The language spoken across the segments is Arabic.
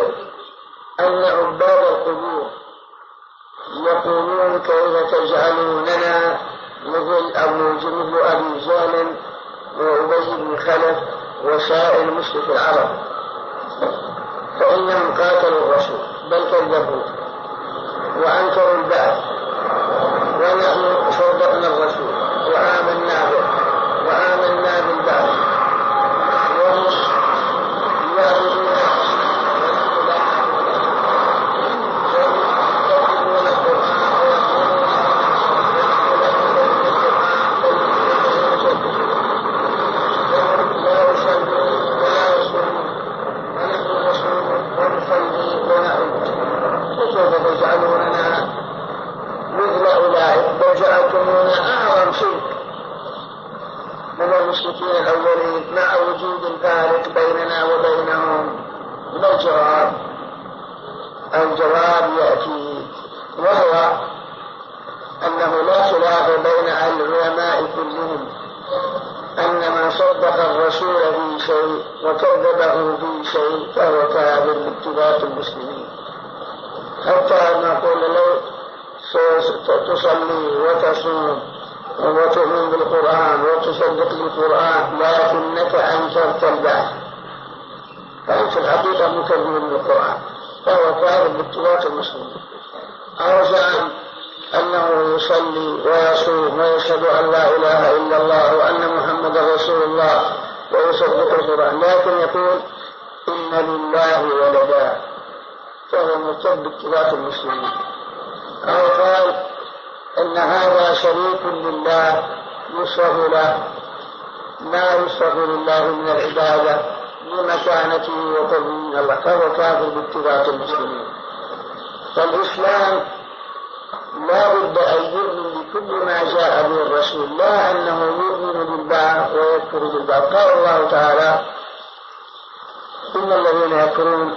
يقول أن عباد القبور يقولون كيف تجعلوننا مثل أبو مثل أبي جهل وأبي بن خلف وسائر مشرك العرب. فإنهم قاتلوا الرسول بل كذبوه وأنكروا البعث ونحن في الأولين مع وجود الفارق بيننا وبينهم. ما الجواب؟ الجواب يأتي وهو أنه لا خلاف بين العلماء كلهم. أن من صدق الرسول في شيء وكذبه في شيء فهو كافر باتباع المسلمين. حتى نقول له تصلي وتصوم وما تؤمن بالقرآن وتصدق بالقرآن لا أن أنكرت البعث فأنت في الحقيقة مكذب بالقرآن فهو كافر باتفاق المسلمين زعم أنه يصلي ويصوم ويشهد أن لا إله إلا الله وأن محمدا رسول الله ويصدق القرآن. لكن يقول إن لله ولدا فهو مرتد باتفاق المسلمين أو قال أن هذا شريك لله يصرف له. ما يصرف لله من العبادة لمكانته وتبيين الله فهو كافر باتباع المسلمين. فالإسلام لا بد أن يؤمن بكل ما جاء به الرسول. لا أنه يؤمن بالله ويكفر بالبعض قال الله تعالى إن الذين يكفرون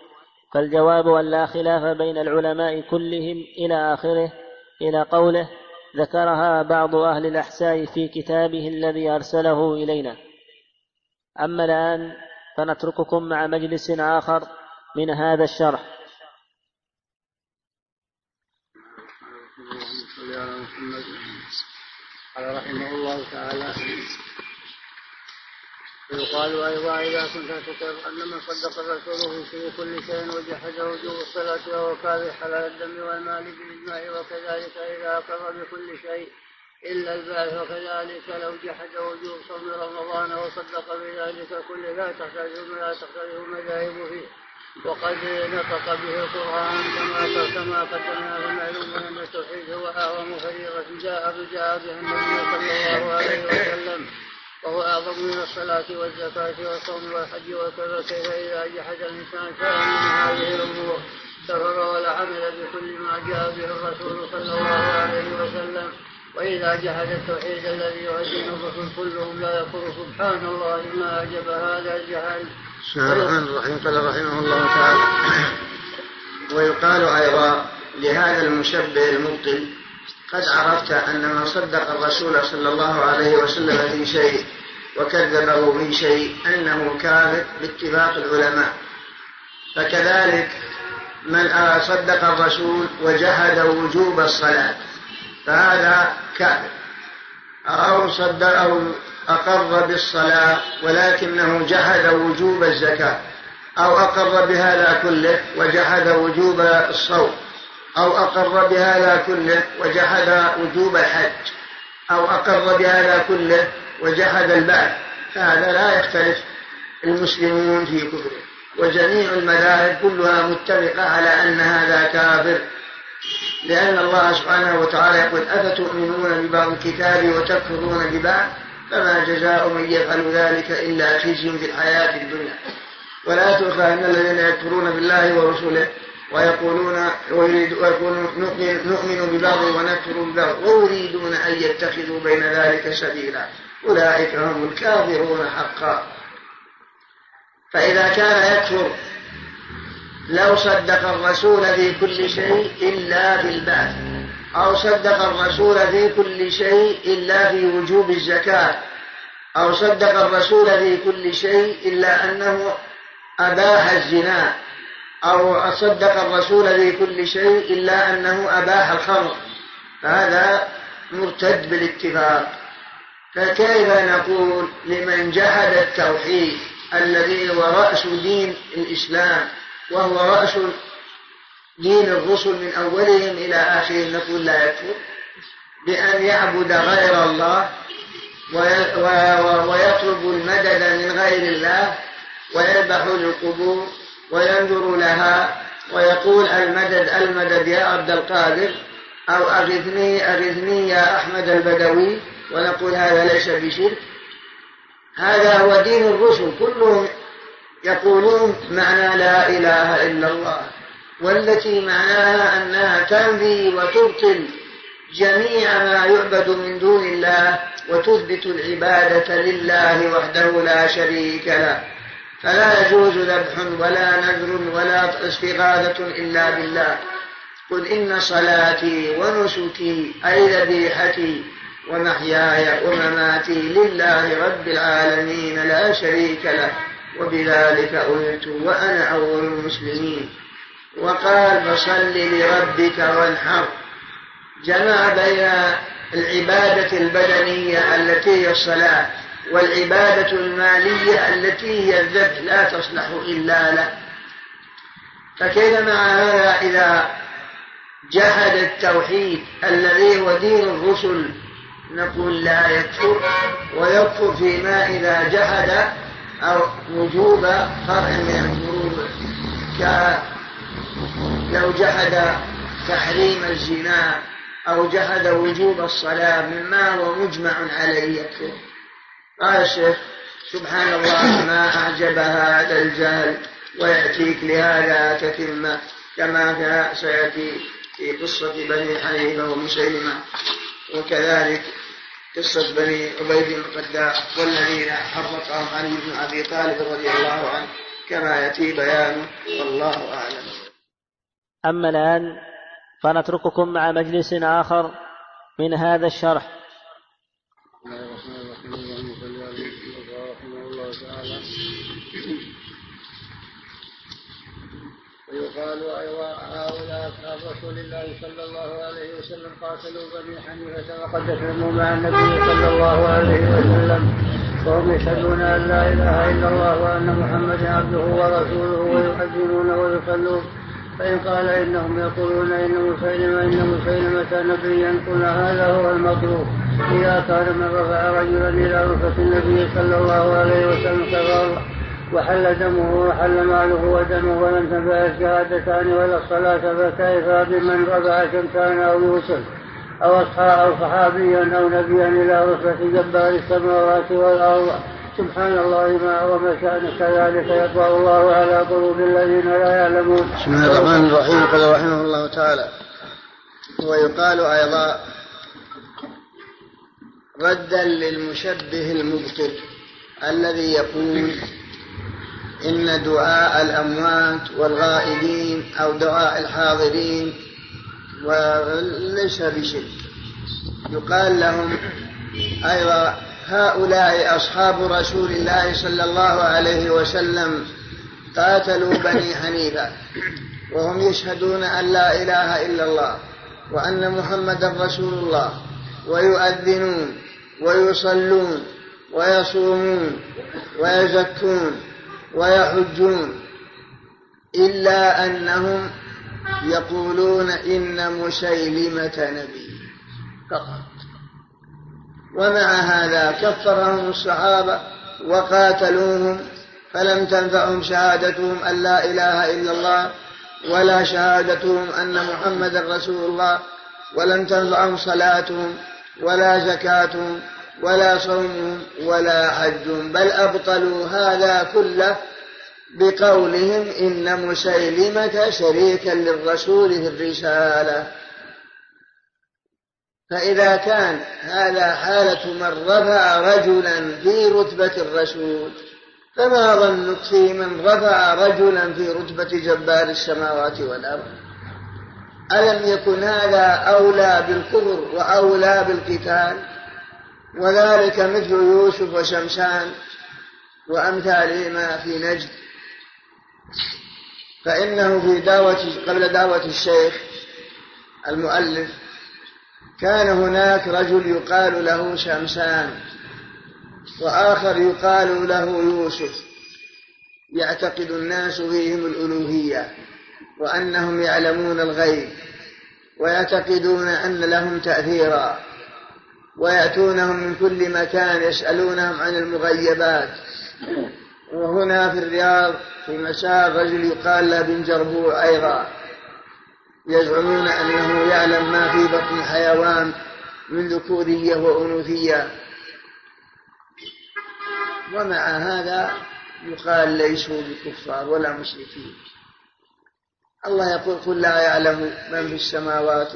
فالجواب أن لا خلاف بين العلماء كلهم إلى آخره إلى قوله ذكرها بعض أهل الأحساء في كتابه الذي أرسله إلينا. أما الآن فنترككم مع مجلس آخر من هذا الشرح. قال رحمه الله تعالى ويقال أيضا إذا كنت تقر ان من صدق رسوله في كل شيء وجحد وجوب الصلاة وهو كاره حلال الدم والمال بالاجماع وكذلك إذا أقر بكل شيء إلا البعث وكذلك لو جحد وجوب صوم رمضان وصدق بذلك كله لا تختلف لا تختلف المذاهب فيه. وقد نطق به القرآن كما كما قدمنا المعلوم أن التوحيد هو أعظم فريضة جاء جاء بها النبي صلى الله عليه وسلم. وهو أعظم من الصلاة والزكاة والصوم والحج وكذا كيف إذا جحد الإنسان شيئا من هذه الأمور كفر ولا عمل بكل ما جاء به الرسول صلى الله عليه وسلم. وإذا جحد التوحيد الذي يؤدي الرسل كلهم لا يقول سبحان الله ما أعجب هذا الجهل. بسم الله الرحمن الرحيم. قال رحمه الله تعالى ويقال أيضا لهذا المشبه المبطل قد عرفت أن من صدق الرسول صلى الله عليه وسلم في شيء وكذبه في شيء أنه كاذب باتفاق العلماء. فكذلك من صدق الرسول وجحد وجوب الصلاة فهذا كاذب. أو صدق أو أقر بالصلاة ولكنه جحد وجوب الزكاة أو أقر بهذا كله وجحد وجوب الصوم. أو أقر بهذا كله وجحد وجوب الحج. أو أقر بهذا كله وجحد البعث. فهذا لا يختلف. المسلمون في كفره. وجميع المذاهب كلها متفقة على أن هذا كافر. لأن الله سبحانه وتعالى يقول أفتؤمنون ببعض الكتاب وتكفرون ببعض؟ فما جزاء من يفعل ذلك إلا خزي في الحياة الدنيا. ولا تؤخى أن الذين يكفرون بالله ورسوله ويقولون ويريد ويقولون نؤمن, ببعض ونكفر ببعض ويريدون أن يتخذوا بين ذلك سبيلا. أولئك هم الكافرون حقا. فإذا كان يكفر لو صدق الرسول في كل شيء إلا بالبعث أو صدق الرسول في كل شيء إلا في وجوب الزكاة. أو صدق الرسول في كل شيء إلا أنه أباح الزنا. أو صدق الرسول في كل شيء إلا أنه أباح الخمر. فهذا مرتد بالاتفاق. فكيف نقول لمن جحد التوحيد الذي هو رأس دين الإسلام وهو رأس دين الرسل من أولهم إلى آخرهم؟ نقول لا يكفر. بأن يعبد غير الله ويطلب المدد من غير الله ويذبح للقبور. وينظر لها ويقول المدد المدد يا عبد القادر أو أغثني أغثني يا أحمد البدوي ونقول هذا ليس بشرك. هذا هو دين الرسل كلهم يقولون معنى لا إله إلا الله والتي معناها أنها تنفي وتبطل جميع ما يعبد من دون الله وتثبت العبادة لله وحده لا شريك له. فلا يجوز ذبح ولا نذر ولا استغاثة إلا بالله. قل إن صلاتي ونسكي أي ذبيحتي ومحياي ومماتي لله رب العالمين لا شريك له. وبذلك أمرت وأنا أول المسلمين. وقال فصل لربك وانحر. جمع بين العبادة البدنية التي هي الصلاة. والعبادة المالية التي هي الذبح لا تصلح إلا له. فكيف مع هذا إذا جحد التوحيد الذي هو دين الرسل؟ نقول لا يكفر ويكفر فيما إذا جحد أو وجوب فرع من الفروض لو جحد تحريم الزنا أو جحد وجوب الصلاة مما هو مجمع عليه يكفر. قال الشيخ سبحان الله ما أعجب هذا الجهل ويأتيك لهذا تتمة كما سيأتي في قصة بني حنيفة ومسيلمة وكذلك قصة بني عبيد بن القداح والذين حرقهم علي بن أبي طالب رضي الله عنه كما يأتي بيانه والله أعلم. أما الآن فنترككم مع مجلس آخر من هذا الشرح. ويقال أيضا هؤلاء أصحاب رسول الله صلى الله عليه وسلم قاتلوا بني حنيفة وقد أسلموا مع النبي صلى الله عليه وسلم وهم يشهدون أن لا إله إلا الله وأن محمدا عبده ورسوله ويؤذنون ويصلون. فإن قال إنهم يقولون إن مسيلمة إن مسيلمة نبيا قلنا هذا هو المطلوب. إذا كان من رفع رجلا إلى رفة النبي صلى الله عليه وسلم كفر وحل دمه وحل ماله ودمه ولم تنفع الشهادتان ولا الصلاة فكيف بمن رفع شمسان أو يوسف أو أو صحابيا أو نبيا إلى رتبة جبار السماوات والأرض؟ سبحان الله ما أعظم شأن كذلك يطبع الله على قلوب الذين لا يعلمون. بسم الله الرحمن الرحيم. قال رحمه الله تعالى ويقال أيضا ردا للمشبه المبطل الذي يقول إن دعاء الأموات والغائبين أو دعاء الحاضرين وليس بشرك يقال لهم أيضا هؤلاء أصحاب رسول الله صلى الله عليه وسلم قاتلوا بني حنيفة وهم يشهدون أن لا إله إلا الله وأن محمدا رسول الله ويؤذنون ويصلون ويصومون ويزكون ويحجون إلا أنهم يقولون إن مسيلمة نبي. فقط ومع هذا كفرهم الصحابة وقاتلوهم فلم تنفعهم شهادتهم أن لا إله إلا الله ولا شهادتهم أن محمدا رسول الله ولم تنفعهم صلاتهم ولا زكاتهم ولا صومهم ولا حجهم بل أبطلوا هذا كله بقولهم إن مسيلمة شريكا للرسول في الرسالة. فإذا كان هذا حالة من رفع رجلا في رتبة الرسول فما ظنك في من رفع رجلا في رتبة جبار السماوات والأرض؟ ألم يكن هذا أولى بالكفر وأولى بالقتال؟ وذلك مثل يوسف وشمسان وأمثالهما في نجد. فإنه في دعوة قبل دعوة الشيخ المؤلف كان هناك رجل يقال له شمسان وآخر يقال له يوسف. يعتقد الناس فيهم الألوهية وأنهم يعلمون الغيب ويعتقدون أن لهم تأثيرا. ويأتونهم من كل مكان يسألونهم عن المغيبات. وهنا في الرياض في مساء رجل يقال له بن جربوع أيضا يزعمون أنه يعلم ما في بطن الحيوان من ذكورية وأنوثية. ومع هذا يقال ليسوا بكفار ولا مشركين. الله يقول قل لا يعلم من في السماوات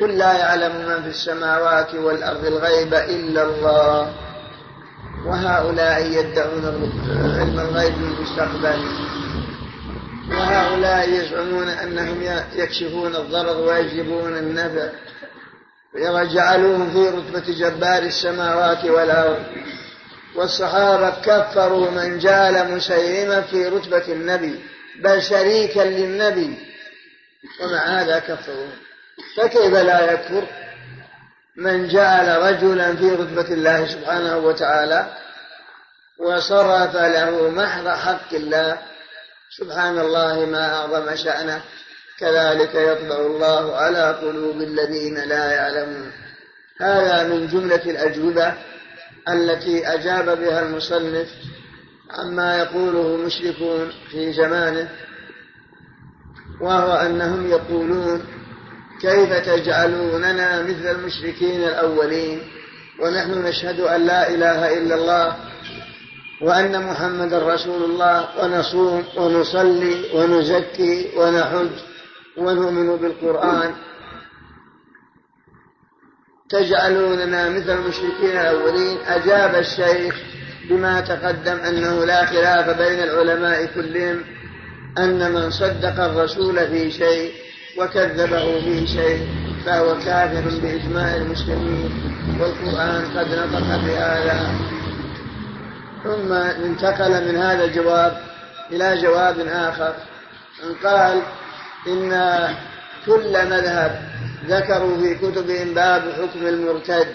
قل لا يعلم من في السماوات والأرض الغيب إلا الله. وهؤلاء يدعون علم الغيب المستقبل وهؤلاء يزعمون أنهم يكشفون الضرر ويجلبون النفع وجعلوهم في رتبة جبار السماوات والأرض. والصحابة كفروا من جعل مسيلمة في رتبة النبي بل شريكا للنبي. ومع هذا كفروا. فكيف لا يكفر من جعل رجلا في رتبة الله سبحانه وتعالى وصرف له محض حق الله؟ سبحان الله ما أعظم شأنه. كذلك يطبع الله على قلوب الذين لا يعلمون. هذا من جملة الأجوبة التي أجاب بها المصنف عما يقوله المشركون في زمانه وهو أنهم يقولون كيف تجعلوننا مثل المشركين الأولين؟ ونحن نشهد أن لا إله إلا الله وأن محمد رسول الله ونصوم ونصلي ونزكي ونحج ونؤمن بالقرآن. تجعلوننا مثل المشركين الأولين. أجاب الشيخ بما تقدم أنه لا خلاف بين العلماء كلهم أن من صدق الرسول في شيء وكذبه في شيء فهو كافر بإجماع المسلمين. والقرآن قد نطق بهذا ثم انتقل من هذا الجواب إلى جواب آخر. ان قال إن كل مذهب ذكروا في كتبهم باب حكم المرتد.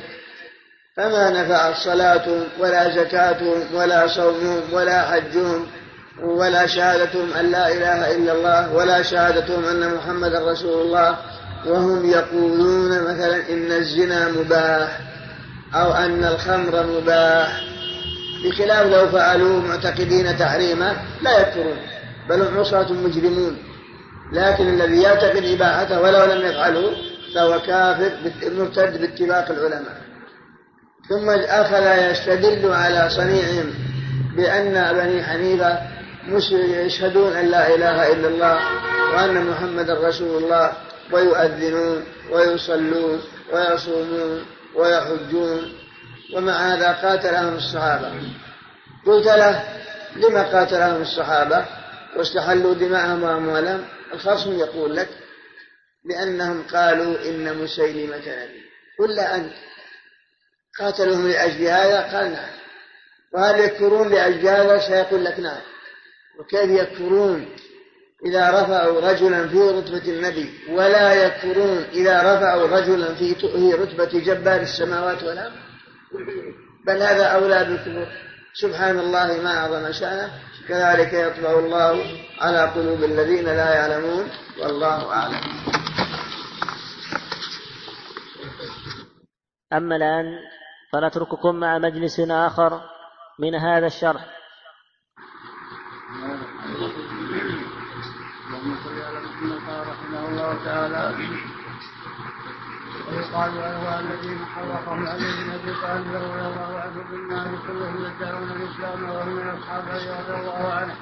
فما نفعت صلاتهم ولا زكاتهم ولا صومهم ولا حجهم ولا شهادتهم أن لا إله إلا الله ولا شهادتهم أن محمدا رسول الله. وهم يقولون مثلا إن الزنا مباح أو أن الخمر مباح. بخلاف لو فعلوه معتقدين تحريمه لا يكفرون بل هم عصاة مجرمون. لكن الذي يعتقد إباحته ولو لم يفعله فهو كافر مرتد باتفاق العلماء. ثم أخذ يستدل على صنيعهم بأن بني حنيفة يشهدون أن لا إله إلا الله وأن محمد رسول الله ويؤذنون ويصلون ويصومون ويحجون. ومع هذا قاتلهم الصحابة. قلت له لما قاتلهم الصحابة؟ واستحلوا دماءهم وأموالهم؟ الخصم يقول لك لأنهم قالوا إن مسيلمة نبي. قل أنت. قاتلهم لأجل هذا؟ قال نعم. وهل يكفرون لأجل هذا؟ سيقول لك نعم. وكيف يكفرون إذا رفعوا رجلا في رتبة النبي ولا يكفرون إذا رفعوا رجلا في رتبة جبار السماوات والأرض. بل هذا أولى بالكفر. سبحان الله ما أعظم شأنه. كذلك يطبع الله على قلوب الذين لا يعلمون. والله أعلم. أما الآن فنترككم مع مجلس آخر من هذا الشرح اللهم صل على محمد رحمه الله تعالى ويقال له الذين حرقهم علي بن ابي طالب رضي الله عنه بالنار كلهم يدعون الإسلام وهم من أصحاب علي رضي الله عنه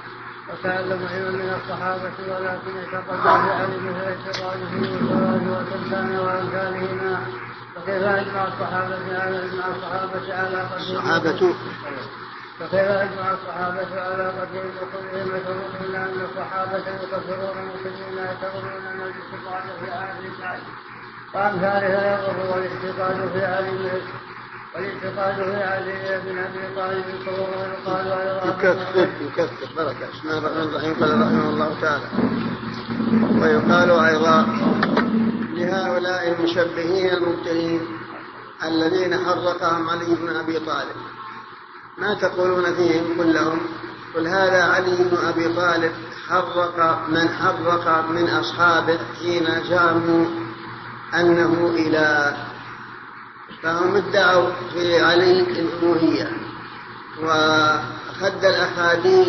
وتعلموا علما من الصحابة ولكن اعتقدوا في علي مثل اعتقاده وصلاته وتمثاله وامثالهما فكيف أجمع الصحابة على اجمع الصحابة على قتل الصحابة فكيف اجمع الصحابة على قتل وكلهم يترون أن الصحابة يكفرون المسلمين يترون أن الاستقامه في عهد الله وأمثالها يضر والاعتقاد في علي والاعتقاد في علي بن أبي طالب كفر يقال يكفر يكفر بركة بسم الله الرحمن الرحيم. قال رحمه الله تعالى ويقال أيضا لهؤلاء المشبهين المبتلين الذين حرقهم علي بن أبي طالب. ما تقولون فيهم كلهم؟ قل هذا علي بن أبي طالب حرق من حرق من أصحابه حين جاموا أنه إله فهم ادعوا في علي الألوهية. وخد الأحاديث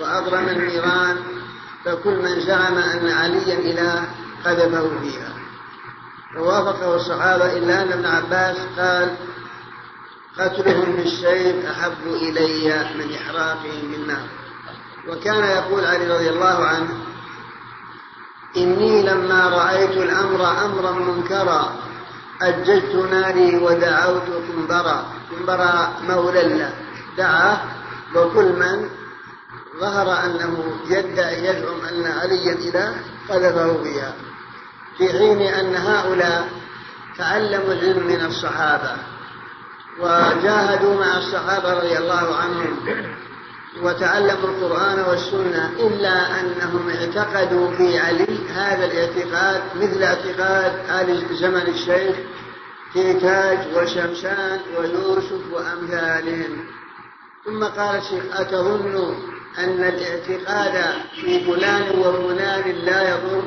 وأضرم النيران فكل من زعم أن عليا إله قذفه فيها. ووافقه الصحابة إلا أن ابن عباس قال قتلهم بالسيف أحب إلي من إحراقهم بالنار. وكان يقول علي رضي الله عنه إني لما رأيت الأمر أمرا منكرا أججت ناري ودعوت كنبرا كنبرا مولى دعاه وكل من ظهر أنه يدعي يزعم أن عليا إله قذفه بها في حين أن هؤلاء تعلموا العلم من الصحابة. وجاهدوا مع الصحابة رضي الله عنهم وتعلموا القرآن والسنة إلا أنهم اعتقدوا في علي هذا الاعتقاد مثل اعتقاد آل زمن الشيخ في تاج وشمشان ويوسف وأمثالهم. ثم قال الشيخ أتظن أن الاعتقاد في فلان وفلان لا يضر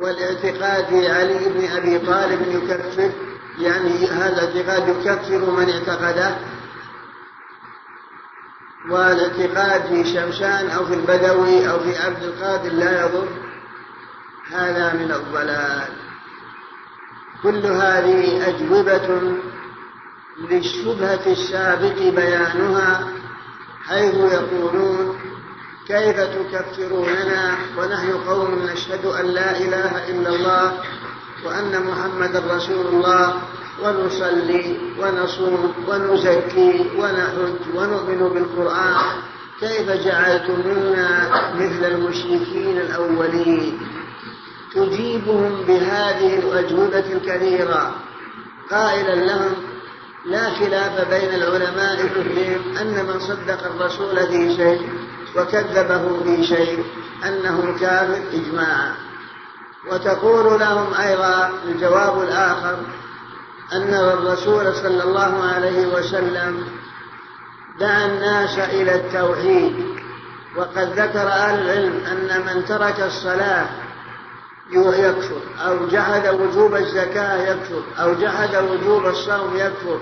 والاعتقاد في علي بن أبي طالب يكفر؟ يعني هذا الاعتقاد يكفر من اعتقده والاعتقاد في شمشان أو في البدوي أو في عبد القادر لا يضر. هذا من الضلال. كل هذه أجوبة للشبهة السابق بيانها حيث يقولون كيف تكفروننا ونحن قوم نشهد أن لا إله إلا الله وأن محمد رسول الله ونصلي ونصوم ونزكي ونحج ونؤمن بالقرآن. كيف جعلتمونا مثل المشركين الأولين؟ تجيبهم بهذه الأجوبة الكثيرة قائلا لهم لا خلاف بين العلماء كلهم أن من صدق الرسول في شيء وكذبه في شيء أنه كافر إجماعا. وتقول لهم أيضا الجواب الآخر أن الرسول صلى الله عليه وسلم دعا الناس إلى التوحيد وقد ذكر أهل العلم أن من ترك الصلاة يكفر أو جحد وجوب الزكاة يكفر أو جحد وجوب الصوم يكفر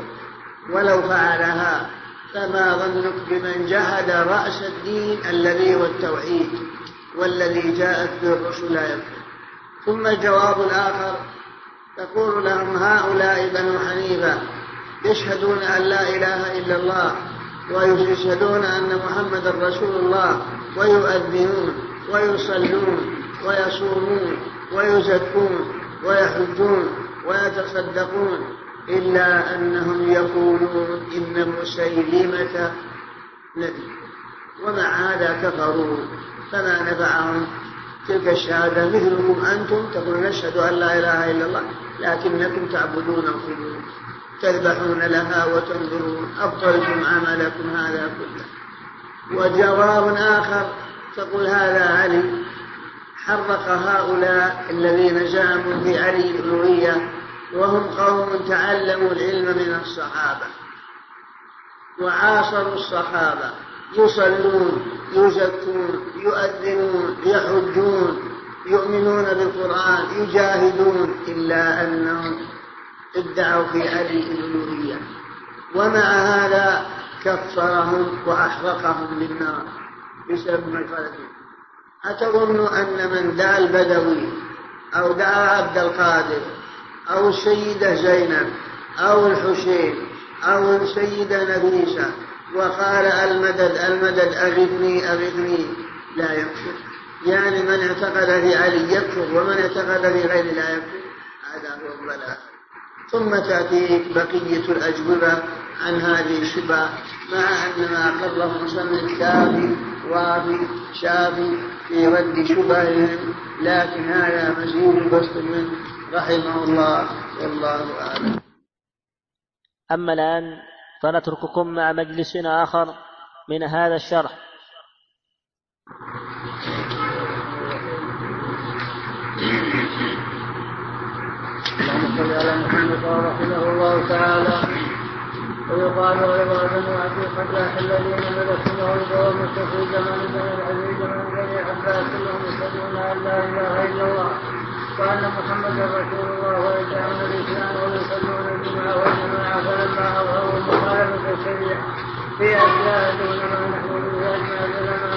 ولو فعلها فما ظنك بمن جحد رأس الدين الذي هو التوحيد والذي جاءت به الرسل لا يكفر. ثم الجواب الآخر تقول لهم هؤلاء بنو حنيفة يشهدون أن لا إله إلا الله ويشهدون أن محمد رسول الله ويؤذنون ويصلون ويصومون ويزكون ويحجون ويتصدقون إلا أنهم يقولون إن مسيلمة نبي. ومع هذا كفروا فما نفعهم؟ تلك الشهادة مثلكم أنتم تقولون نشهد أن لا إله إلا الله لكنكم تعبدون الخلود تذبحون لها وتنذرون أبطلتم عملكم هذا كله. وجواب آخر تقول هذا علي حرق هؤلاء الذين زعموا في علي الألوهية وهم قوم تعلموا العلم من الصحابة وعاصروا الصحابة. يصلون يزكون يؤذنون يحجون يؤمنون بالقرآن يجاهدون إلا أنهم ادعوا في علي الألوهية. ومع هذا كفرهم وأحرقهم بالنار. بسبب مقالتهم أتظن أن من دعا البدوي أو دعا عبد القادر أو السيدة زينب أو الحسين أو السيدة نفيسة وقال المدد المدد أغثني أغثني لا يكفر يعني من اعتقد في علي يكفر ومن اعتقد في غير لا يكفر. هذا هو الضلال ثم تأتي بقية الأجوبة عن هذه الشبهة مع أن ما أقره المصنف كافي وافي شافي في رد شبههم لكن هذا مزيد بسط منه رحمه الله والله أعلم. أما الآن فنترككم مع مجلس آخر من هذا الشرح. اللهم على محمد رحمه الله تعالى. ويقال عباد وعبد الفتاح الذين ملكوا الدوام في زمن بن العزيز من بني عباس. كلهم يشهدون أن لا إله إلا الله وأن محمدا رسول الله. ويدعون الإسلام ويصلون الجمعة والجماعة فلما اظهروا الشريعه في اشياء دون ما نحن به اجمع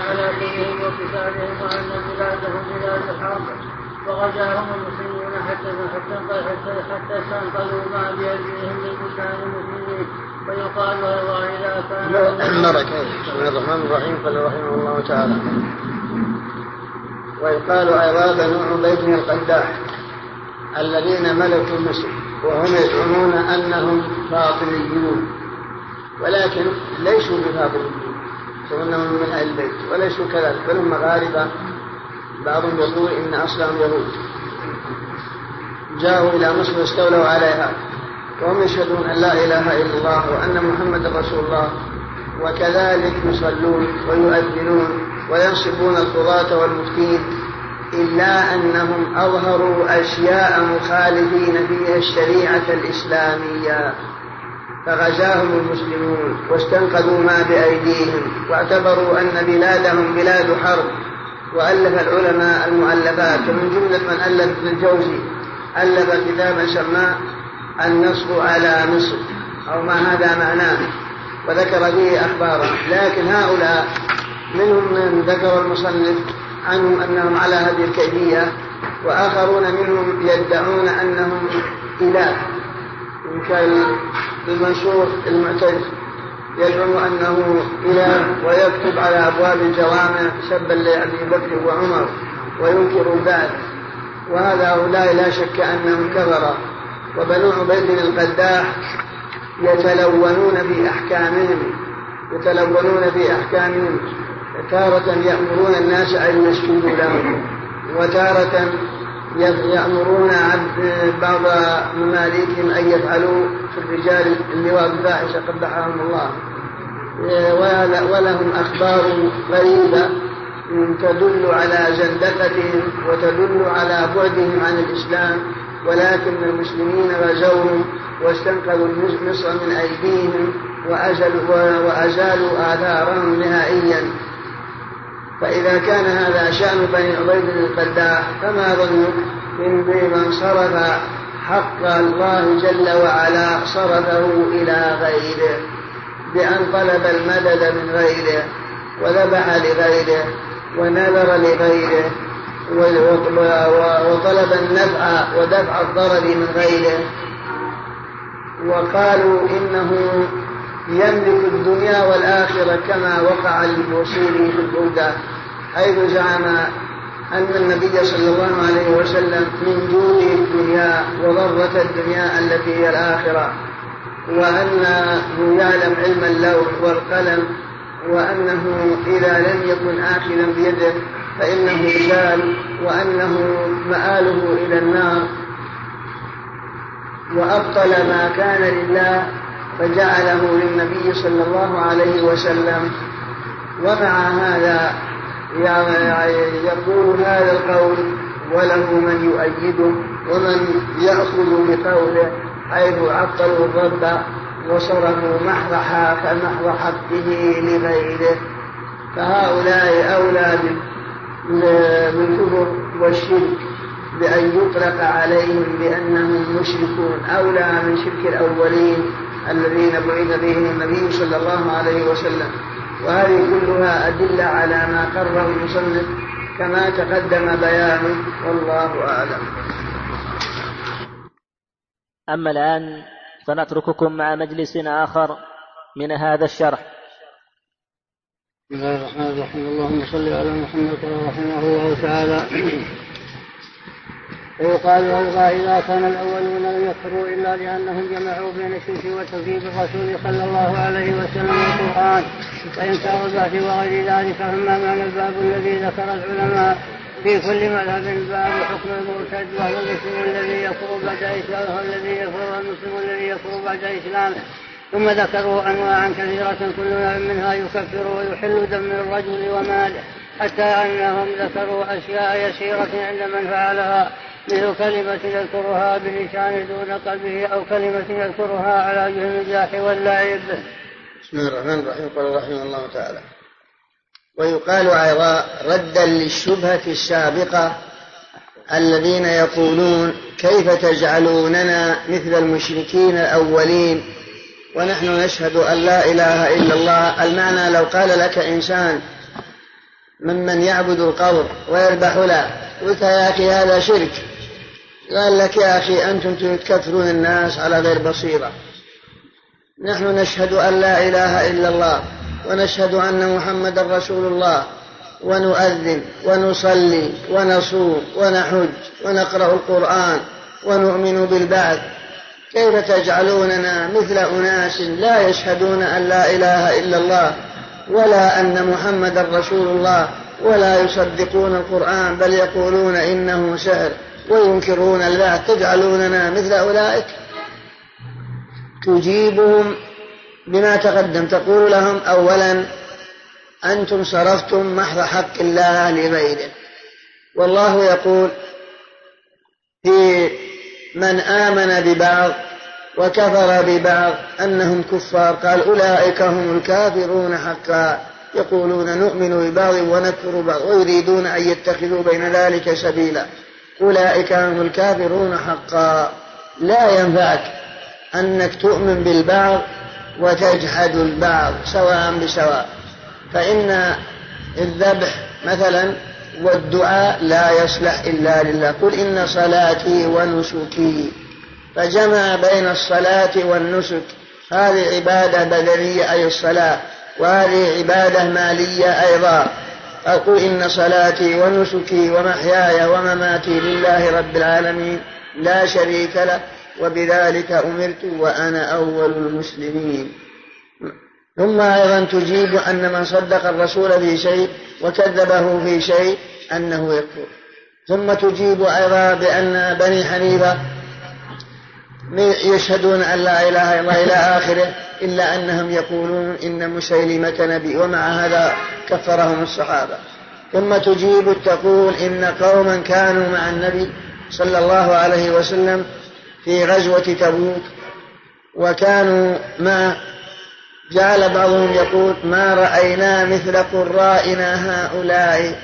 على دينهم وكتابهم وان بلادهم بلاد الحرب وغزاهم المسلمون حتى حتى حتى حتى استنقذوا ما بأيديهم من بلدان المسلمين. ويقال اذا كان نرى بسم الله الرحمن الرحيم. قال رحمه الله تعالى. ويقال أيضا بنو عبيد القداح. الذين ملكوا مصر. وهم يزعمون أنهم فاطميون. ولكن ليسوا بفاطميين وانهم من أهل البيت وليسوا كذلك بل هم مغاربه بعضهم يقول إن أصلهم يهود جاءوا إلى مصر واستولوا عليها وهم يشهدون أن لا إله إلا الله وأن محمد رسول الله وكذلك يصلون ويؤذنون وينصبون القضاة والمفتين إلا أنهم أظهروا أشياء مخالفين فيها الشريعة الإسلامية. فغزاهم المسلمون واستنقذوا ما بأيديهم واعتبروا أن بلادهم بلاد حرب وألف العلماء المؤلفات ومن جملة من ألف ابن الجوزي ألف كتابا سماه النصب على مصر أو ما هذا معناه وذكر فيه أخبارا. لكن هؤلاء منهم من ذكر المصنف عنهم أنهم على هذه الكيفية وآخرون منهم يدعون أنهم إله. كالمنصور المعتز يزعم أنه إله ويكتب على أبواب الجوامع سبا لأبي بكر وعمر وينكر البعث وهذا هؤلاء لا شك أنهم كفر وبنو عبيد القداح يتلونون في أحكامهم يتلونون في أحكامهم تارة يأمرون الناس أن يسجدوا لهم وتارة يأمرون بعض مماليكهم أن يفعلوا في الرجال اللواء الفاحشة قبحهم الله. ولهم أخبار غريبة تدل على زندقتهم وتدل على بعدهم عن الإسلام ولكن المسلمين غزوهم واستنقذوا مصر من أيديهم وأزلوا, وأزالوا آثارهم نهائيا. فإذا كان هذا شأن بني عبيد القداح فما ظنك من صرف حق الله جل وعلا صرفه إلى غيره بأن طلب المدد من غيره وذبح لغيره ونذر لغيره وطلب النفع ودفع الضرر من غيره. وقالوا إنه يملك الدنيا والآخرة كما وقع للوصول في البلدة حيث زعم أن النبي صلى الله عليه وسلم من جود الدنيا وضرة الدنيا التي هي الآخرة وأنه يعلم علم اللوح والقلم وأنه إذا لم يكن آخذا بيده فإنه زال وأنه مآله إلى النار وأبطل ما كان لله فجعله للنبي صلى الله عليه وسلم. ومع هذا يقول هذا القول وله من يؤيده ومن يأخذ بقوله حيث عطلوا الرب وصرفوا محض محض حقه لغيره. فهؤلاء أولى بالكفر والشرك بأن يطلق عليهم بأنهم مشركون. أولى من شرك الأولين الذين بعث بهم النبي صلى الله عليه وسلم. وهذه كلها أدلة على ما قرر المصنف كما تقدم بيانه والله أعلم. أما الآن فنترككم مع مجلس آخر من هذا الشرح. بسم الله الرحمن الرحيم. اللهم صل على محمد رحمه الله تعالى. ويقال أيضا إذا كان الأولون يكفروا إلا لأنهم جمعوا بين الشرك وتكذيب الرسول صلى الله عليه وسلم القرآن. فإنكار البعث وغير ذلك فما معنى الباب الذي ذكر العلماء في كل مذهب باب حكم المرتد وهو المسلم الذي يكفر بعد إسلامه الذي يكفر المسلم الذي يكفر بعد إسلامه ثم ذكروا أنواعا كثيرة كل نوع منها يكفر ويحل دم الرجل وماله. حتى أنهم ذكروا أشياء يسيرة عند من فعلها. مثل كلمة يذكرها بلسان دون قلبه أو كلمة يذكرها على وجه النجاح واللعب. بسم الله الرحمن الرحيم. قال رحمه الله تعالى ويقال أيضا ردا للشبهة السابقة الذين يقولون كيف تجعلوننا مثل المشركين الأولين؟ ونحن نشهد أن لا إله إلا الله. المعنى لو قال لك إنسان ممن يعبد القبر ويذبح له قلت يا أخي هذا شرك. قال لك يا أخي أنتم تكفرون الناس على غير بصيرة. نحن نشهد أن لا إله إلا الله ونشهد أن محمدا رسول الله ونؤذن ونصلي ونصوم ونحج ونقرأ القرآن ونؤمن بالبعث. كيف تجعلوننا مثل أناس لا يشهدون أن لا إله إلا الله ولا أن محمدا رسول الله ولا يصدقون القرآن بل يقولون إنه سحر. وينكرون البعث تجعلوننا مثل أولئك. تجيبهم بما تقدم. تقول لهم أولا أنتم صرفتم محض حق الله لغيره والله يقول في من آمن ببعض وكفر ببعض أنهم كفار قال أولئك هم الكافرون حقا. يقولون نؤمن ببعض ونكفر ببعض ويريدون أن يتخذوا بين ذلك سبيلا. أولئك هم الكافرون حقا. لا ينفعك أنك تؤمن بالبعض وتجحد البعض سواء بسواء. فإن الذبح مثلا والدعاء لا يصلح إلا لله. قل إن صلاتي ونسكي. فجمع بين الصلاة والنسك. هذه عبادة بدنية أي الصلاة وهذه عبادة مالية أيضا. أقول إن صلاتي ونسكي ومحياي ومماتي لله رب العالمين لا شريك له وبذلك أمرت وأنا أول المسلمين. ثم أيضا تجيب أن من صدق الرسول في شيء وكذبه في شيء أنه يكفر. ثم تجيب أيضا بأن بني حنيفة يشهدون أن لا إله إلا الله إلى آخره إلا أنهم يقولون إن مسيلمة نبي ومع هذا كفرهم الصحابة. ثم تجيب تقول إن قوما كانوا مع النبي صلى الله عليه وسلم في غزوة تبوك وكانوا ما جعل بعضهم يقول ما رأينا مثل قرائنا هؤلاء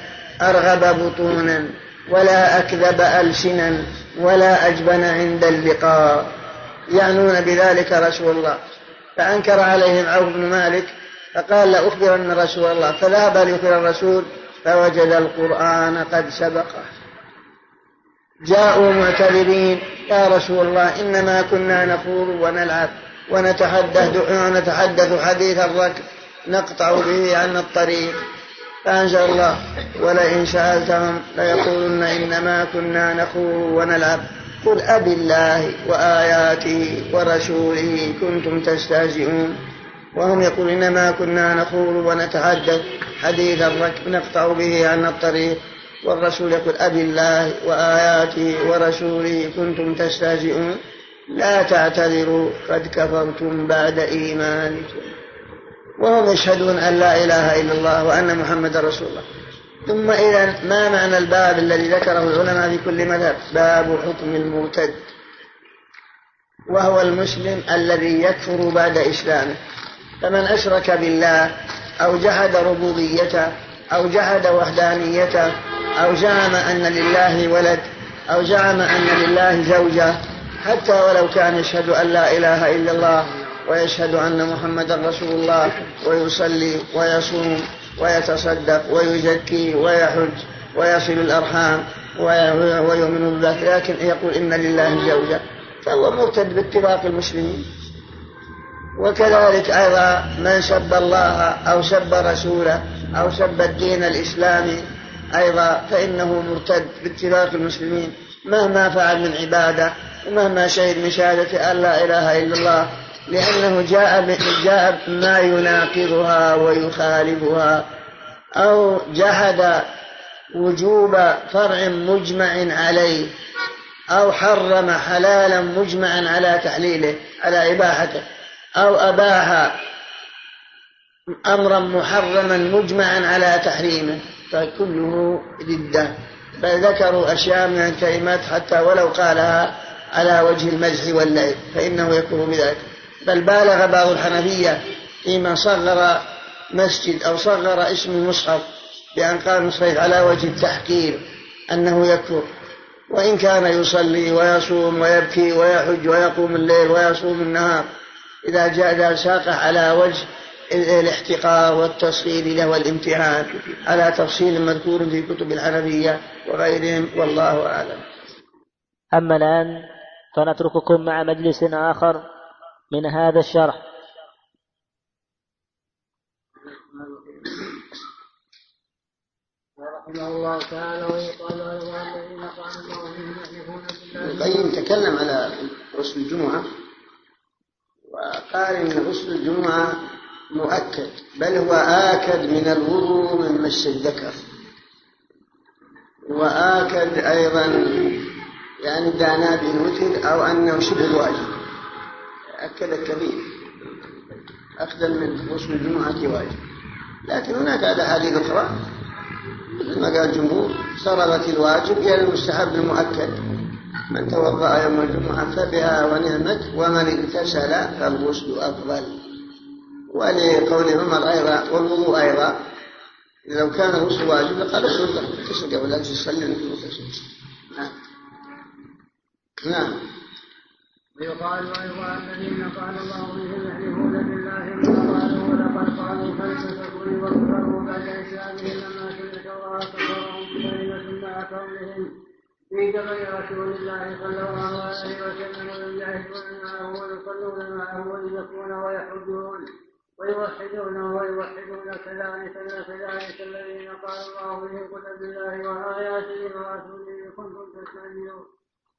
أرغب بطونا. ولا أكذب ألسنا ولا أجبن عند اللقاء. يعنون بذلك رسول الله. فأنكر عليهم عوف بن مالك فقال لأخبرن رسول الله. فذهب ليخبر الرسول فوجد القرآن قد سبقه. جاءوا معتذرين. يا رسول الله إنما كنا نخوض ونلعب ونتحدث ونتحدث حديث الركب. نقطع به عن الطريق. فأنزل الله ولئن سألتهم ليقولن إنما كنا نخوض ونلعب. قل أب الله وآياته ورسوله كنتم تستهزئون. وهم يقول إنما كنا نخوض ونتحدث حديث الركب نقطع به عن الطريق. والرسول يقول أب الله وآياته ورسوله كنتم تستهزئون. لا تعتذروا قد كفرتم بعد إيمانكم. وهم يشهدون أن لا إله إلا الله وأن محمد رسول الله. ثم إذا ما معنى الباب الذي ذكره العلماء في كل مذهب؟ باب حكم المرتد. وهو المسلم الذي يكفر بعد إسلامه. فمن أشرك بالله أو جحد ربوبيته أو جحد وحدانيته أو زعم أن لله ولد أو زعم أن لله زوجة حتى ولو كان يشهد أن لا إله إلا الله ويشهد أن محمدا رسول الله ويصلي ويصوم ويتصدق ويزكي ويحج ويصل الأرحام ويؤمن بالله. لكن يقول إن لله زوجة. فهو مرتد باتفاق المسلمين. وكذلك أيضا من سب الله أو سب رسوله أو سب الدين الإسلامي أيضا فإنه مرتد باتفاق المسلمين. مهما فعل من عبادة ومهما شهد من شهادة أن لا إله إلا الله لأنه جاء جاء ما يناقضها ويخالفها أو جحد وجوب فرع مجمع عليه أو حرم حلالا مجمعا على تحليله على إباحته أو أباح أمرا محرما مجمعا على تحريمه. فكله ردة بل ذكروا أشياء من الكلمات حتى ولو قالها على وجه المزح واللعب فإنه يكون بذلك. بل بالغ بعض الحنفية فيما صغر مسجد أو صغر اسم المصحف بأن قال المصحف على وجه التحقير أنه يكفر. وإن كان يصلي ويصوم ويبكي ويحج ويقوم الليل ويصوم النهار إذا جاء ساقة على وجه الاحتقار والتصغير له والامتهان على تفصيل مذكور في كتب الحنفية وغيرهم والله أعلم. أما الآن فنترككم مع مجلس آخر من هذا الشرح. الله تعالى ويقال قال الله القيم تكلم على غسل الجمعة وقال إن غسل الجمعة مؤكد بل هو آكد من الوضوء من مس الذكر. وآكد أيضا يعني دانا بالوتر أو أنه شبه الواجب أكد الكبير أخذا من غسل الجمعة واجب. لكن هناك أحاديث أخرى. مثل ما قال الجمهور صرفت الواجب إلى المستحب المؤكد. من توضأ يوم الجمعة فبها ونعمت ومن اغتسل فالغسل أفضل. ولقول عمر أيضا والوضوء أيضا. لو كان الغسل واجب لقال اغتسل قبل أن تصلي. نعم. نعم. ويقال أيضا الذين قال الله بهم يحلفون بالله ما قالوا ولقد قالوا الكفر وكفروا بعد إسلامهم لما سمعت الله كفرهم بكلمة مع كونهم في جبل رسول الله صلى الله عليه وسلم ويجاهدون معه ويصلون معه ويزكون ويحجون ويوحدونه ويوحدون كذلك كذلك الذين قال الله بهم قل بالله وآياته ورسوله كنتم تستهزئون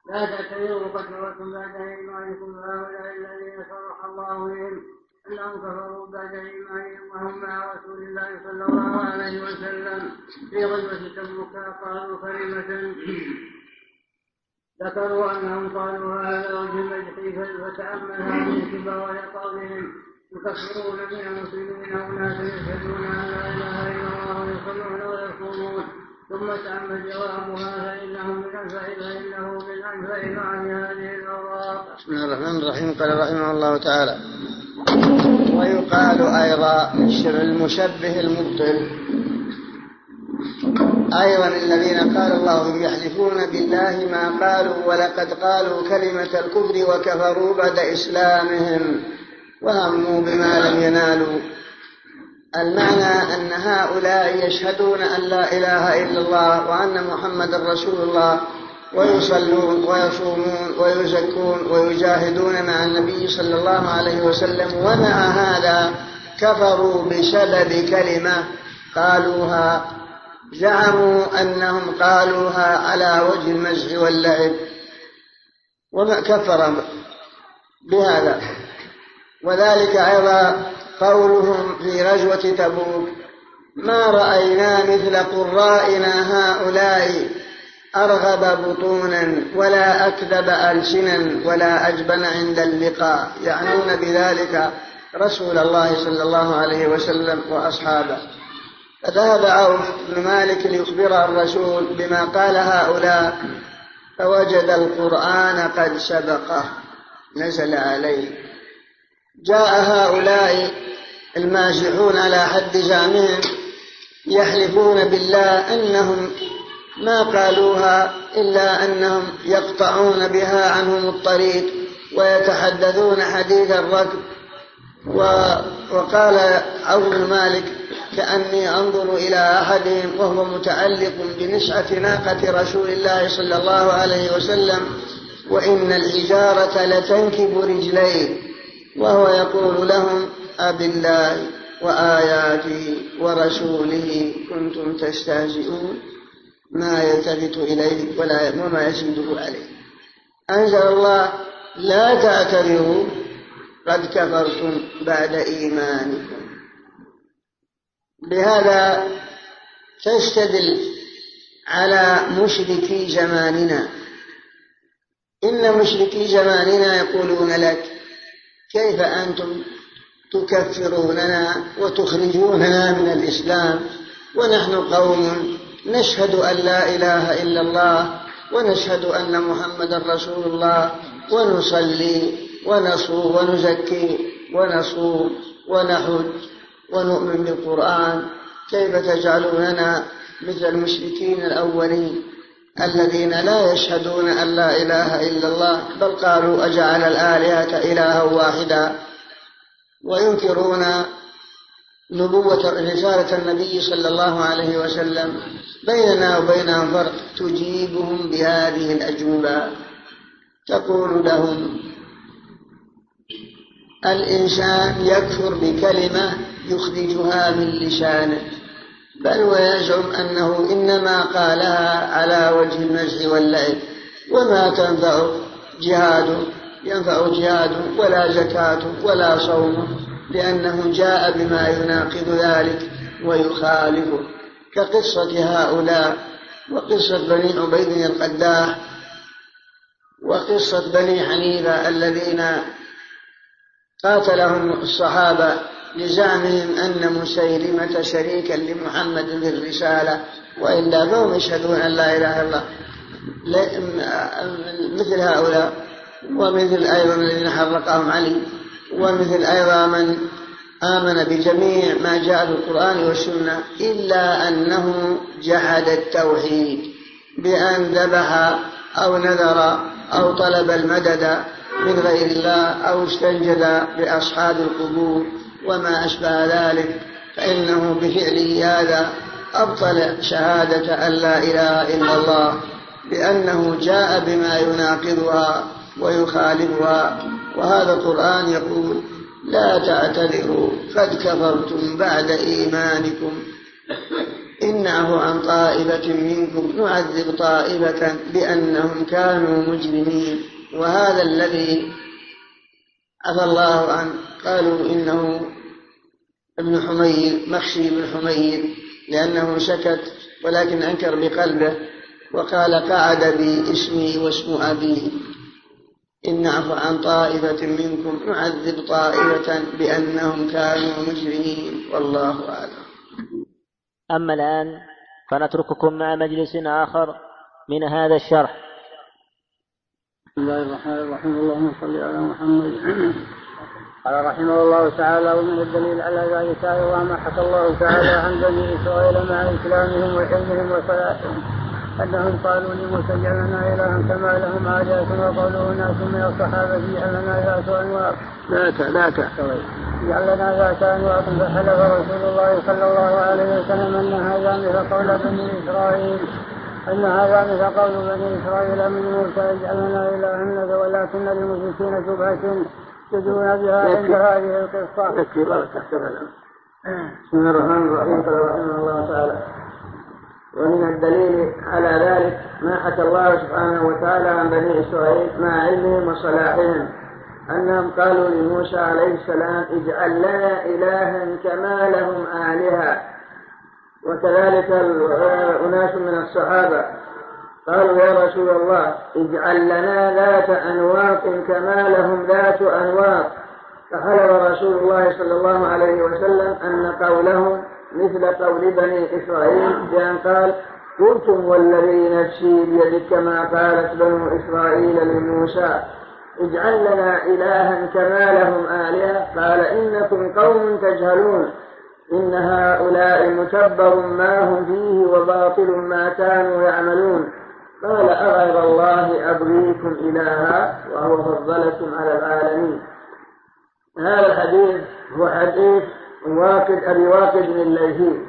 لا تعتذروا قد كفرتم بعد إيمانكم هؤلاء الذين صرح الله بهم. أنهم كفروا بعد إيمانهم وهم مع رسول الله صلى الله عليه وسلم. في غزوة تبوك قالوا كلمة. ذكروا أنهم قالوا هذا وجه المجد فتأمل هذه كبار قولهم يكفرون من المسلمين أناس يشهدون أن لا إله إلا الله ويصلون ويصومون ثم تأمل جوابها فإنهم من أنفع فإنه من أنفع هذه الأوراق. بسم الله الرحمن الرحيم. قال رحمه الله تعالى ويقال أيضا المشبه المبطل. أيضا الذين قال الله يحلفون بالله ما قالوا ولقد قالوا كلمة الكفر وكفروا بعد إسلامهم وهموا بما لم ينالوا. المعنى أن هؤلاء يشهدون أن لا إله إلا الله وأن محمد رسول الله ويصلون ويصومون ويزكون ويجاهدون مع النبي صلى الله عليه وسلم ومع هذا كفروا بسبب كلمة قالوها زعموا أنهم قالوها على وجه المزح واللعب وما كفر بهذا. وذلك أيضا قولهم في غزوة تبوك ما رأينا مثل قرائنا هؤلاء أرغب بطونا ولا أكذب ألسنا ولا أجبن عند اللقاء. يعنون بذلك رسول الله صلى الله عليه وسلم وأصحابه. فذهب عوف بن مالك ليخبر الرسول بما قال هؤلاء فوجد القرآن قد سبقه. نزل عليه. جاء هؤلاء المازحون على حد زعمهم يحلفون بالله أنهم ما قالوها إلا أنهم يقطعون بها عنهم الطريق ويتحدثون حديث الركب. وقال عوف بن مالك كأني أنظر إلى أحدهم وهو متعلق بنسعة ناقة رسول الله صلى الله عليه وسلم وإن الحجارة لتنكب رجليه. وهو يقول لهم أب الله وآياته ورسوله كنتم تستهزئون ما يلتفت إليه ولا وما يزيده عليه. أنزل الله لا تعتذروا قد كفرتم بعد إيمانكم. بهذا تستدل على مشركي زماننا إن مشركي زماننا يقولون لك كيف أنتم تكفروننا وتخرجوننا من الإسلام ونحن قوم نشهد أن لا إله إلا الله ونشهد أن محمدا رسول الله ونصلي ونصوم ونزكي ونصوم ونحج ونؤمن بالقرآن. كيف تجعلوننا مثل المشركين الأولين؟ الذين لا يشهدون أن لا إله إلا الله بل قالوا أجعل الآلهة إلها واحدا. وينكرون نبوة رسالة النبي صلى الله عليه وسلم. بيننا وبينهم فرق تجيبهم بهذه الأجوبة. تقول لهم الإنسان يكفر بكلمة يخرجها من لسانه. بل ويزعم أنه إنما قالها على وجه المزح واللعب وما تنفع جهاد ينفع جهاد ولا زكاة ولا صوم لأنه جاء بما يناقض ذلك ويخالفه كقصة هؤلاء وقصة بني عبيد القداح وقصة بني حنيفة الذين قاتلهم الصحابة لزعمهم أن مسيلمة شريكا لمحمد في الرسالة وإلا فهم يشهدون أن لا إله إلا الله. مثل هؤلاء ومثل أيضا الذين حرقهم علي ومثل أيضا من آمن بجميع ما جاء في القرآن والسنة إلا أنه جحد التوحيد بأن ذبح أو نذر أو طلب المدد من غير الله أو استنجد بأصحاب القبور. وما أشبه ذلك فإنه بفعله هذا أبطل شهادة أن لا إله إلا الله لأنه جاء بما يناقضها ويخالفها. وهذا القرآن يقول لا تعتذروا قد كفرتم بعد إيمانكم إن نعفو عن طائفة منكم نعذب طائفة بأنهم كانوا مجرمين. وهذا الذي عفى الله عنه قالوا إنه ابن حمير مخشي بن حمير لأنه سكت ولكن أنكر بقلبه وقال قعد بي اسمي واسم أبي. إن نعفو عن طائفة منكم نعذب طائفة بأنهم كانوا مجرمين والله أعلم. أما الآن فنترككم مع مجلس آخر من هذا الشرح. بسم الله الرحمن الرحيم. اللهم صل على محمد. قال رحمه الله تعالى ومن الدليل على ذلك أيضا ما حكى الله تعالى عن بني إسرائيل مع إسلامهم وحلمهم وصلاحهم أنهم قالوا لموسى اجعل لنا الها كما لهم عادات وقوله ناس من الصحابة اجعل لنا ذات انواط ذات ذات. اجعل لنا ذات انواط فحلف رسول الله صلى الله عليه وسلم أن هذا مثل قول بني إسرائيل. أن هذا مثل قول بني إسرائيل من موسى اجعل لنا الها ولكن للمشركين شبهة. يقصدون بها عند هذه القصة. يكفي. بسم الله الرحمن الرحيم. قال رحمه الله تعالى ومن الدليل على ذلك ما حكى الله سبحانه وتعالى عن بني إسرائيل مع علمهم وصلاحهم أنهم قالوا لموسى عليه السلام اجعل لنا إلها كما لهم آلهة. وكذلك أناس من الصحابة قالوا يا رسول الله اجعل لنا ذات أنواط كما لهم ذات أنواط فحلف رسول الله صلى الله عليه وسلم أن قولهم مثل قول بني إسرائيل بأن قال قلتم والذي نفسي بيدك كما قالت بنو إسرائيل لموسى اجعل لنا إلها كما لهم آلهة قال إنكم قوم تجهلون إن هؤلاء متبر ما هم فيه وباطل ما كانوا يعملون قال أغير الله أبغيكم إلها وهو فضلكم على العالمين. هذا الحديث هو حديث واقد أبي واقد من الليثي.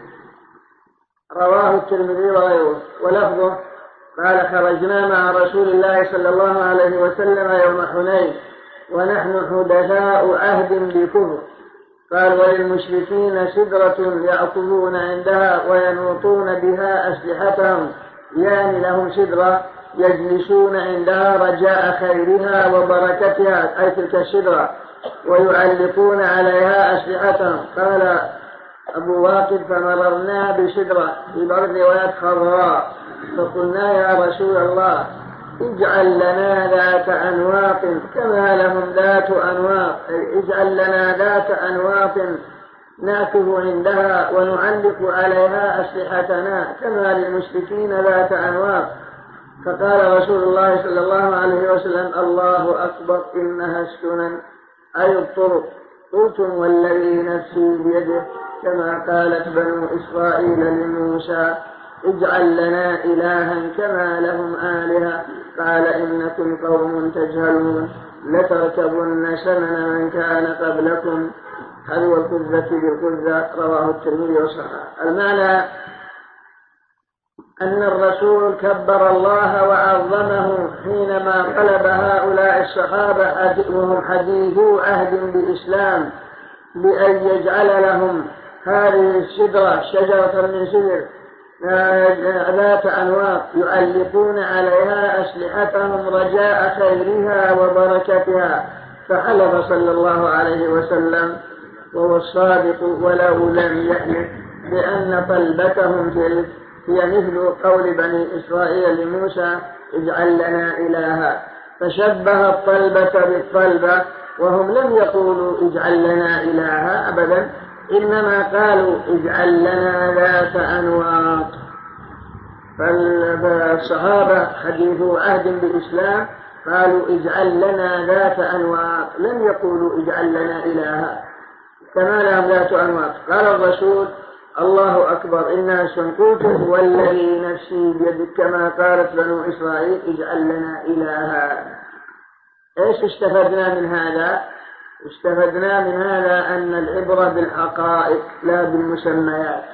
رواه الترمذي وغيره. ولفظه قال خرجنا مع رسول الله صلى الله عليه وسلم يوم حنين ونحن حدثاء عهد بكفر. قال وللمشركين سدرة يأخذون عندها وينوطون بها أسلحتهم. يعني لهم سدرة يجلسون عندها رجاء خيرها وبركتها أي تلك السدرة ويعلقون عليها أسلحتهم. قال أبو واقد فمررنا بسدرة في بعض الروايات خضراء فقلنا يا رسول الله اجعل لنا ذات أنواط كما لهم ذات أنواط اجعل لنا ذات أنواط ناكف عندها ونعلق عليها أسلحتنا كما للمشركين ذات أنواط فقال رسول الله صلى الله عليه وسلم الله أكبر إنها السنن. أي الطرق. قلتم والذي نفسي بيده كما قالت بنو إسرائيل لموسى اجعل لنا إلها كما لهم آلهة. قال إنكم قوم تجهلون لتركبن سنن من كان قبلكم. هل الكذة بالكذة رواه الترمذي وصححه. المعنى أن الرسول كبر الله وعظمه حينما طلب هؤلاء الصحابة وهم حديثو عهد بالإسلام بأن يجعل لهم هذه الشجرة شجرة من سدر ذات أنواط يعلقون عليها أسلحتهم رجاء خيرها وبركتها. فحلف صلى الله عليه وسلم وهو الصادق ولو لم يحلف بأن طلبتهم تلك هي مثل قول بني إسرائيل لموسى اجعل لنا إلها. فشبه الطلبة بالطلبة وهم لم يقولوا اجعل لنا إلها أبدا إنما قالوا اجعل لنا ذات أنواط. فالصحابة حديثوا عهد بالإسلام قالوا اجعل لنا ذات أنواط لم يقولوا اجعل لنا إلها. كما لهم ذات أنواط قال الرسول الله أكبر إنا سنقلت والذي نفسي بيدك كما قالت بنو إسرائيل اجعل لنا إلها. إيش استفدنا من هذا؟ استفدنا من هذا أن العبرة بالحقائق لا بالمسميات.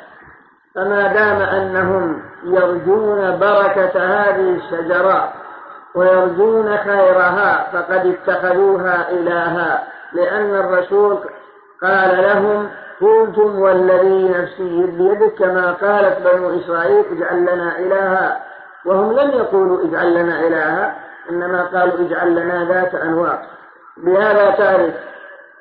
فما دام أنهم يرجون بركة هذه الشجرة ويرجون خيرها فقد اتخذوها إلها لأن الرسول قال لهم قلتم والذي نفسي بيدك كما قالت بنو إسرائيل اجعل لنا إلها. وهم لم يقولوا اجعل لنا إلها إنما قالوا اجعل لنا ذات أنواع بهذا تعرف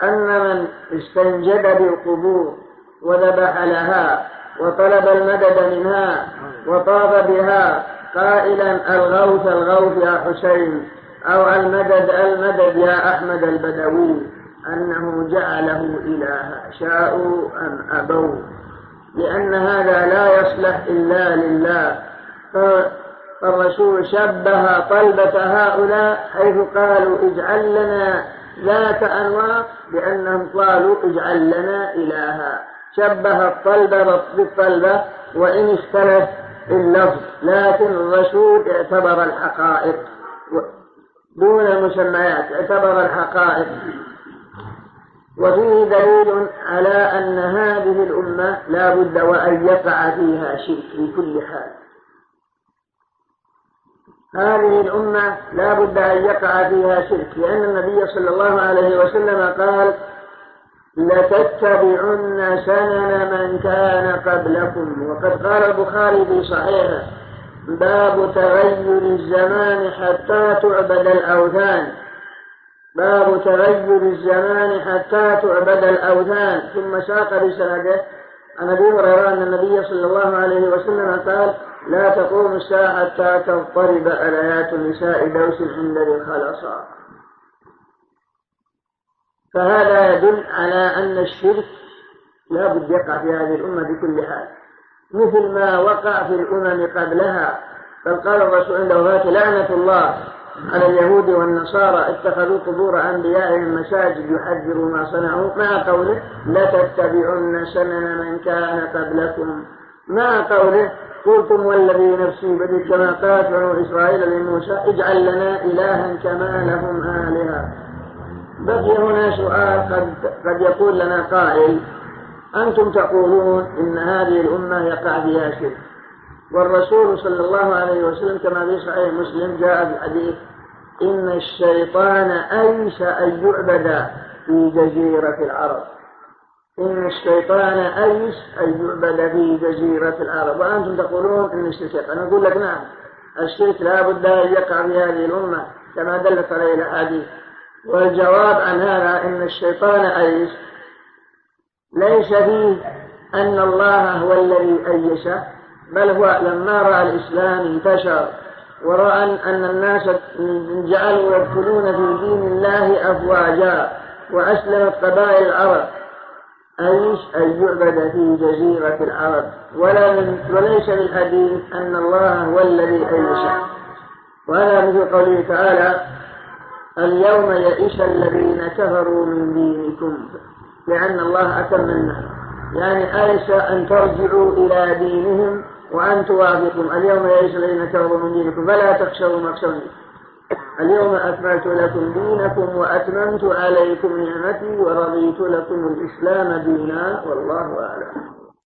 أن من استنجد بالقبور وذبح لها وطلب المدد منها وطاف بها قائلا الغوث الغوث يا حسين أو المدد المدد يا أحمد البدوي. أنه جعله إلها. شاءوا أم أبوا. لأن هذا لا يصلح إلا لله. فالرسول شبه طلبة هؤلاء حيث قالوا اجعل لنا ذات أنواط بأنهم قالوا اجعل لنا إلها. شبه الطلبة بالطلبة وإن اختلف اللفظ. لكن الرسول اعتبر الحقائق. دون المسميات اعتبر الحقائق. وفيه دليل على أن هذه الأمة لا بد وأن يقع فيها شرك في كل حال. هذه الأمة لا بد أن يقع فيها شرك لأن النبي صلى الله عليه وسلم قال لتتبعن سنن من كان قبلكم. وقد قال البخاري في صحيحه باب تغير الزمان حتى تعبد الأوثان. باب تغير الزمان حتى تعبد الأوثان. ثم ساق بسنده عن أبي هريرة أن النبي صلى الله عليه وسلم قال لا تقوم الساعة حتى تضطرب آيات نساء دوس عند الخلصاء فهذا يدل على أن الشرك لا بد يقع في هذه الأمة بكل حال مثل ما وقع في الأمم قبلها. بل قال الرسول عند وفاته لعنة الله. على اليهود والنصارى اتخذوا قبور أنبيائهم مساجد يحذروا ما صنعوا. مع قوله لتتبعن سنن من كان قبلكم. مع قوله قلتم والذي نفسي بدي كما قالت بنو إسرائيل لموسى اجعل لنا إلها كما لهم آلهة. بقي هنا سؤال قد, قد يقول لنا قائل أنتم تقولون إن هذه الأمة يقع فيها شرك. والرسول صلى الله عليه وسلم كما في صحيح مسلم جاء في الحديث إن الشيطان أيس أن يعبد في جزيرة العرب. إن الشيطان أيس أن يعبد في جزيرة العرب. وأنتم تقولون إن الشرك أنا أقول لك نعم الشرك لا بد أن يقع في هذه الأمة كما دلت عليه الأحاديث. والجواب عن هذا إن الشيطان أيس ليس فيه أن الله هو الذي أيسه بل هو لما رأى الإسلام انتشر ورأى أن الناس جعلوا يدخلون في دين الله أفواجا وأسلمت قبائل العرب. أيش أن يعبد في جزيرة العرب؟ ولا من وليس بالحديث أن الله هو الذي أيش وهذا مثل قوله تعالى اليوم يئس الذين كفروا من دينكم لأن الله أتم النعم يعني أيس أن ترجعوا إلى دينهم وأن توافقوا اليوم يئس الذين كفروا من دينكم فلا تخشوا مخشوني اليوم أكملت لكم دينكم وأتممت عليكم نعمتي ورضيت لكم الإسلام دينا والله أعلم.